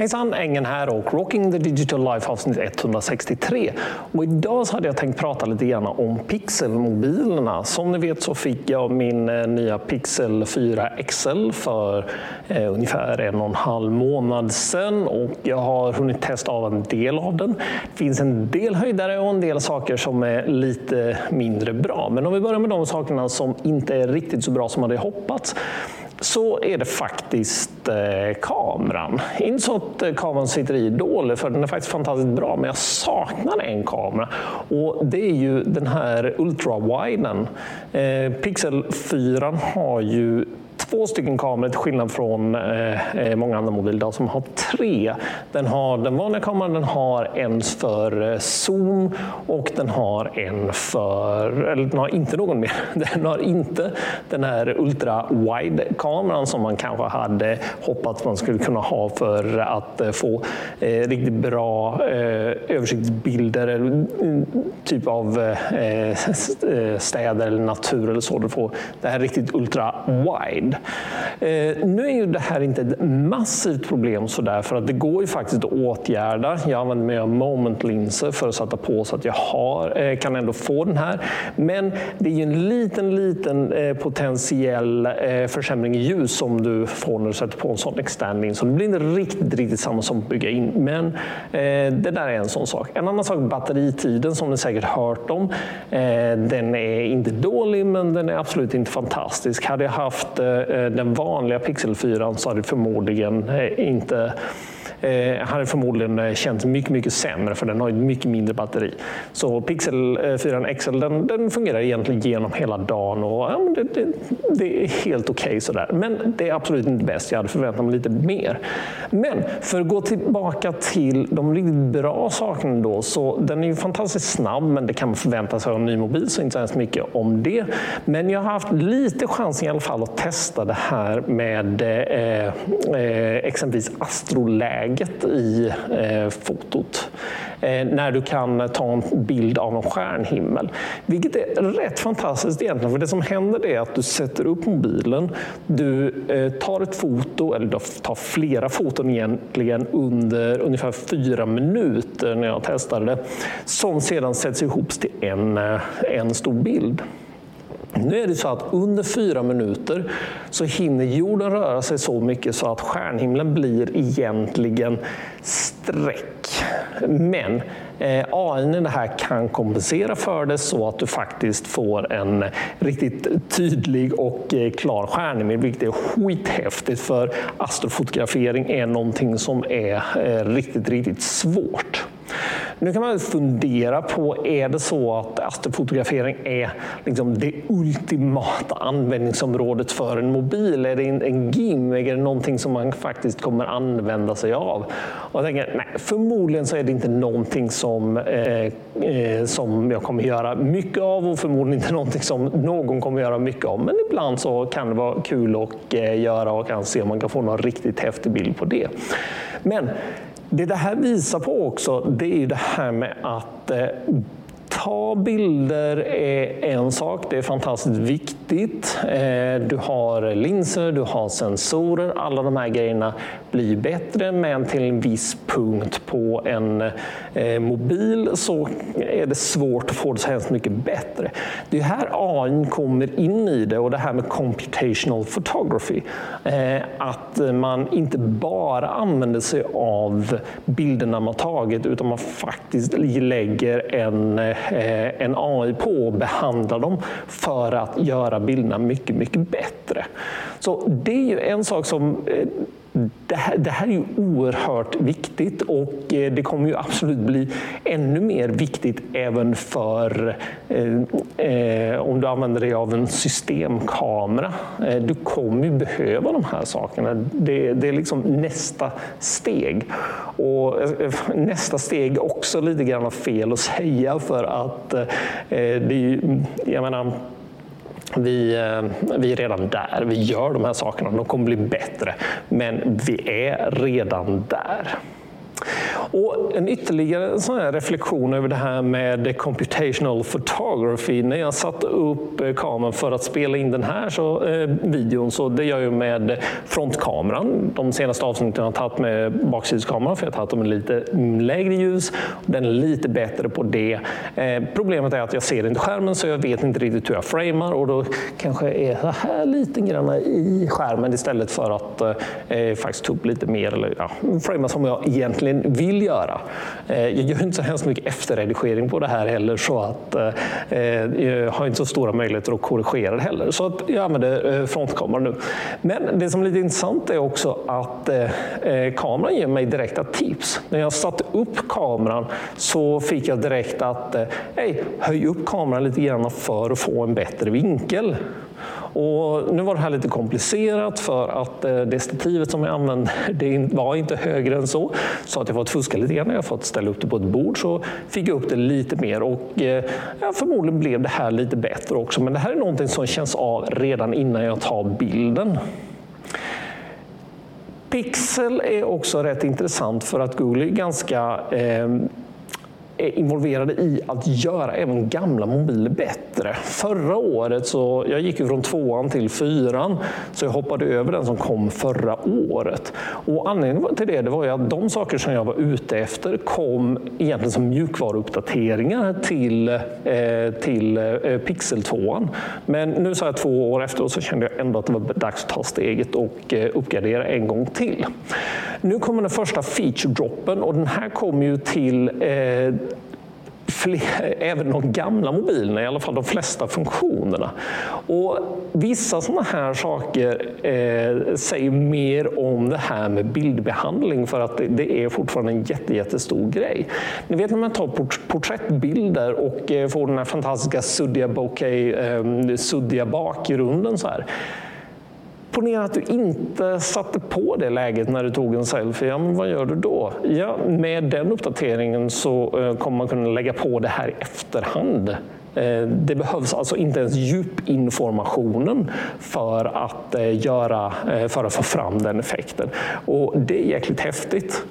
Hejsan, Engen här och Rocking the Digital Life avsnitt 163. Och idag så hade jag tänkt prata lite grann om pixelmobilerna. Som ni vet så fick jag min eh, nya Pixel 4 XL för eh, ungefär en och en halv månad sedan och jag har hunnit testa av en del av den. Det finns en del höjdare och en del saker som är lite mindre bra. Men om vi börjar med de sakerna som inte är riktigt så bra som man hade hoppats så är det faktiskt eh, kameran. Inte så att eh, kameran sitter i dålig, för den är faktiskt fantastiskt bra, men jag saknar en kamera. Och det är ju den här ultrawiden. Eh, Pixel 4 har ju två stycken kameror till skillnad från eh, eh många andra mobiler som har tre. Den har den vanliga kameran, den har en för eh, zoom och den har en för, eller den har inte någon mer. Den har inte den här ultra wide kameran som man kanske hade hoppats man skulle kunna ha för att eh, få eh, riktigt bra eh, översiktsbilder eller mm, typ av eh, eh, städer eller natur eller så. Du får det här riktigt ultra wide. Eh, nu är ju det här inte ett massivt problem sådär för att det går ju faktiskt att åtgärda. Jag använder mig av momentlinser för att sätta på så att jag har, eh, kan ändå få den här. Men det är ju en liten, liten eh, potentiell eh, försämring i ljus som du får när du sätter på en sån extern lins. Så det blir inte riktigt, riktigt samma som att bygga in. Men eh, det där är en sån sak. En annan sak är batteritiden som ni säkert hört om. Eh, den är inte dålig men den är absolut inte fantastisk. Hade jag haft Eh, Eh, den vanliga Pixel 4 så hade det förmodligen eh, inte eh, hade förmodligen eh, känts mycket, mycket sämre för den har ett mycket mindre batteri. Så Pixel eh, 4 XL den, den fungerar egentligen genom hela dagen och ja, det, det, det, är helt okej okay sådär. Men det är absolut inte bäst. Jag hade förväntat mig lite mer. Men för att gå tillbaka till de riktigt bra sakerna då, så den är ju fantastiskt snabb, men det kan man förvänta sig av en ny mobil, så inte så hemskt mycket om det. Men jag har haft lite chans i alla fall att testa det här med eh, eh, exempelvis astroläge läget i eh, fotot. Eh, när du kan ta en bild av en stjärnhimmel. Vilket är rätt fantastiskt egentligen, för det som händer är att du sätter upp mobilen, du eh, tar ett foto, eller du tar flera foton egentligen under ungefär fyra minuter när jag testade det, som sedan sätts ihop till en, eh, en stor bild. Nu är det så att under fyra minuter så hinner jorden röra sig så mycket så att stjärnhimlen blir egentligen streck. Men eh, AI i det här kan kompensera för det så att du faktiskt får en riktigt tydlig och eh, klar stjärnhimmel, vilket är skithäftigt för astrofotografering är någonting som är eh, riktigt, riktigt svårt. Nu kan man fundera på, är det så att astrofotografering är liksom det ultimata användningsområdet för en mobil? Är det en gimmick? Är det någonting som man faktiskt kommer använda sig av? Och jag tänker, nej, förmodligen så är det inte någonting som, eh, eh, som jag kommer göra mycket av och förmodligen inte någonting som någon kommer göra mycket av. Men ibland så kan det vara kul att eh, göra och kan se om man kan få någon riktigt häftig bild på det. Men det det här visar på också, det är ju det här med att eh, ta bilder är en sak, det är fantastiskt viktigt. Eh, du har linser, du har sensorer, alla de här grejerna blir bättre men till en viss punkt på en eh, mobil så är det svårt att få det så hemskt mycket bättre. Det är här AI kommer in i det och det här med computational photography. Eh, att man inte bara använder sig av bilderna man tagit utan man faktiskt lägger en Eh, en AI på och behandla dem för att göra bilderna mycket, mycket bättre. Så det är ju en sak som eh, det här, det här, är ju oerhört viktigt och eh, det kommer ju absolut bli ännu mer viktigt även för eh, eh, om du använder dig av en systemkamera. Eh, du kommer ju behöva de här sakerna. Det, det är liksom nästa steg. Och eh, nästa steg är också lite grann fel att säga för att eh, det är ju, jag menar, vi, eh, vi är redan där. Vi gör de här sakerna. De kommer bli bättre. Men vi är redan där. Och en ytterligare sån här reflektion över det här med computational photography. När jag satte upp eh, kameran för att spela in den här så, eh, videon, så det gör jag med frontkameran. De senaste avsnitten har jag tagit med baksidskameran för jag har tagit dem med lite lägre ljus. Den är lite bättre på det. Eh, problemet är att jag ser inte skärmen så jag vet inte riktigt hur jag framar och då kanske jag är så här lite grann i skärmen istället för att eh, faktiskt ta upp lite mer eller ja, framea som jag egentligen vill göra. Eh, jag gör inte så hemskt mycket efterredigering på det här heller så att eh, eh, jag har inte så stora möjligheter att korrigera det heller. Så att jag använder frontkameran nu. Men det som är lite intressant är också att kameran ger mig direkta tips. När jag satte upp kameran så fick jag direkt att eh, hey, höj upp kameran lite grann för att få en bättre vinkel. Och nu var det här lite komplicerat för att eh, det stativet som jag använde det var inte högre än så. Så att jag fått fuska lite grann. När jag fått ställa upp det på ett bord så fick jag upp det lite mer och eh, ja, förmodligen blev det här lite bättre också. Men det här är någonting som känns av redan innan jag tar bilden. Pixel är också rätt intressant för att Google är ganska eh, är involverade i att göra även gamla mobiler bättre. Förra året så jag gick ju från tvåan till fyran, så jag hoppade över den som kom förra året. Och anledningen till det, det var ju att de saker som jag var ute efter kom egentligen som mjukvaruuppdateringar till, eh, till eh, Pixel 2. Men nu så här två år efter så kände jag ändå att det var dags att ta steget och eh, uppgradera en gång till. Nu kommer den första feature-droppen och den här kommer ju till eh, fler, även de gamla mobilerna, i alla fall de flesta funktionerna. Och vissa sådana här saker eh, säger mer om det här med bildbehandling för att det, det är fortfarande en jätte, jättestor grej. Ni vet när man tar port, porträttbilder och eh, får den här fantastiska suddiga bokeh, eh, suddiga bakgrunden så här. Ponera att du inte satte på det läget när du tog en selfie. Ja, men vad gör du då? Ja, med den uppdateringen så eh, kommer man kunna lägga på det här i efterhand. Eh, det behövs alltså inte ens djupinformationen för att, eh, göra, för att få fram den effekten. Och det är jäkligt häftigt.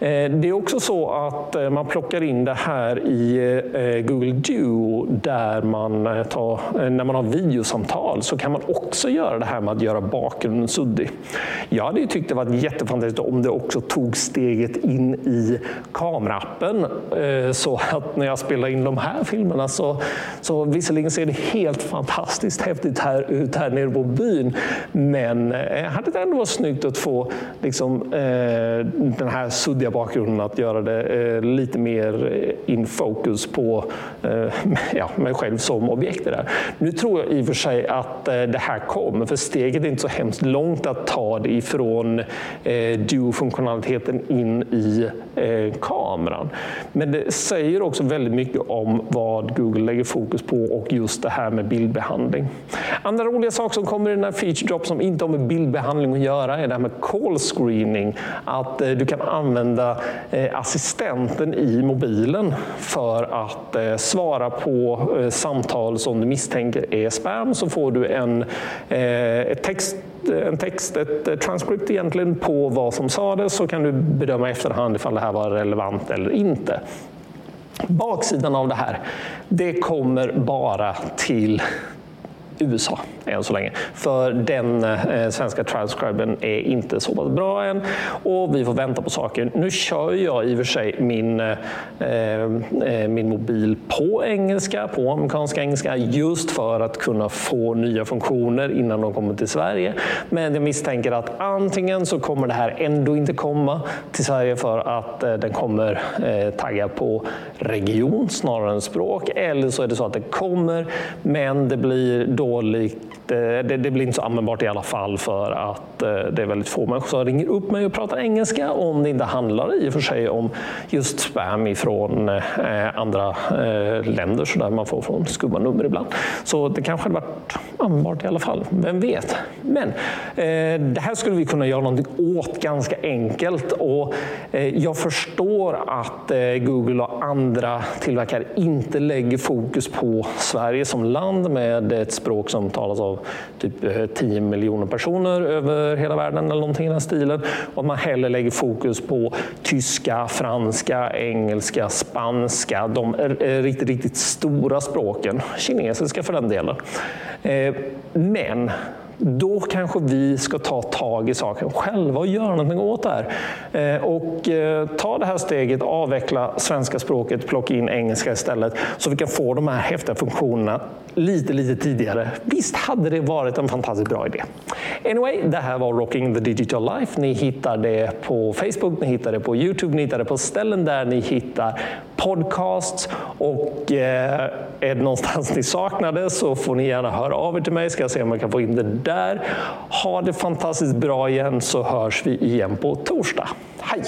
Eh, det är också så att eh, man plockar in det här i eh, Google Duo där man tar, när man har videosamtal så kan man också göra det här med att göra bakgrunden suddig. Jag hade ju tyckt det var jättefantastiskt om det också tog steget in i kameraappen så att när jag spelar in de här filmerna så, så visserligen ser det helt fantastiskt häftigt här ut här nere på byn men hade det ändå varit snyggt att få liksom, den här suddiga bakgrunden att göra det eh, lite mer eh, in focus på eh, ja, mig själv som objekt. Där. Nu tror jag i och för sig att det här kommer, för steget är inte så hemskt långt att ta det ifrån Duo-funktionaliteten in i kameran. Men det säger också väldigt mycket om vad Google lägger fokus på och just det här med bildbehandling. Andra roliga saker som kommer i den här feature drop som inte har med bildbehandling att göra är det här med call screening. Att du kan använda använda eh, assistenten i mobilen för att eh, svara på eh, samtal som du misstänker är spam så får du en, text en text, ett transcript egentligen på vad som sades så kan du bedöma i efterhand ifall det här var relevant eller inte. Baksidan av det här, det kommer bara till USA än så länge. För den eh, svenska transcriben är inte så pass bra än och vi får vänta på saker. Nu kör jag i och för sig min, eh, eh, min mobil på engelska, på amerikanska engelska, just för att kunna få nya funktioner innan de kommer till Sverige. Men jag misstänker att antingen så kommer det här ändå inte komma till Sverige för att eh, den kommer eh, tagga på region snarare än språk, eller så är det så att det kommer, men det blir förståelig Eh, det, det, blir inte så användbart i alla fall för att eh, det är väldigt få människor som ringer upp mig och pratar engelska om det inte handlar i och för sig om just spam ifrån eh, andra eh, länder så där man får från skumma nummer ibland. Så det kanske hade varit användbart i alla fall, vem vet? Men eh, det här skulle vi kunna göra någonting åt ganska enkelt och eh, jag förstår att Google och andra tillverkare inte lägger fokus på Sverige som land med ett språk som talas av av typ eh, 10 miljoner personer över hela världen eller någonting i den stilen. Och att man hellre lägger fokus på tyska, franska, engelska, spanska, de eh, riktigt, riktigt stora språken. Kinesiska för den delen. Eh, men då kanske vi ska ta tag i saken själva och göra någonting åt det här. Eh, och eh, ta det här steget, avveckla svenska språket, plocka in engelska istället så vi kan få de här häftiga funktionerna lite, lite tidigare. Visst hade det varit en fantastiskt bra idé. Anyway, det här var Rocking the Digital Life. Ni hittar det på Facebook, ni hittar det på Youtube, ni hittar det på ställen där ni hittar podcasts. Och eh, är det någonstans ni saknar det så får ni gärna höra av er till mig, ska jag se om jag kan få in det där. Ha det fantastiskt bra igen så hörs vi igen på torsdag. Hej!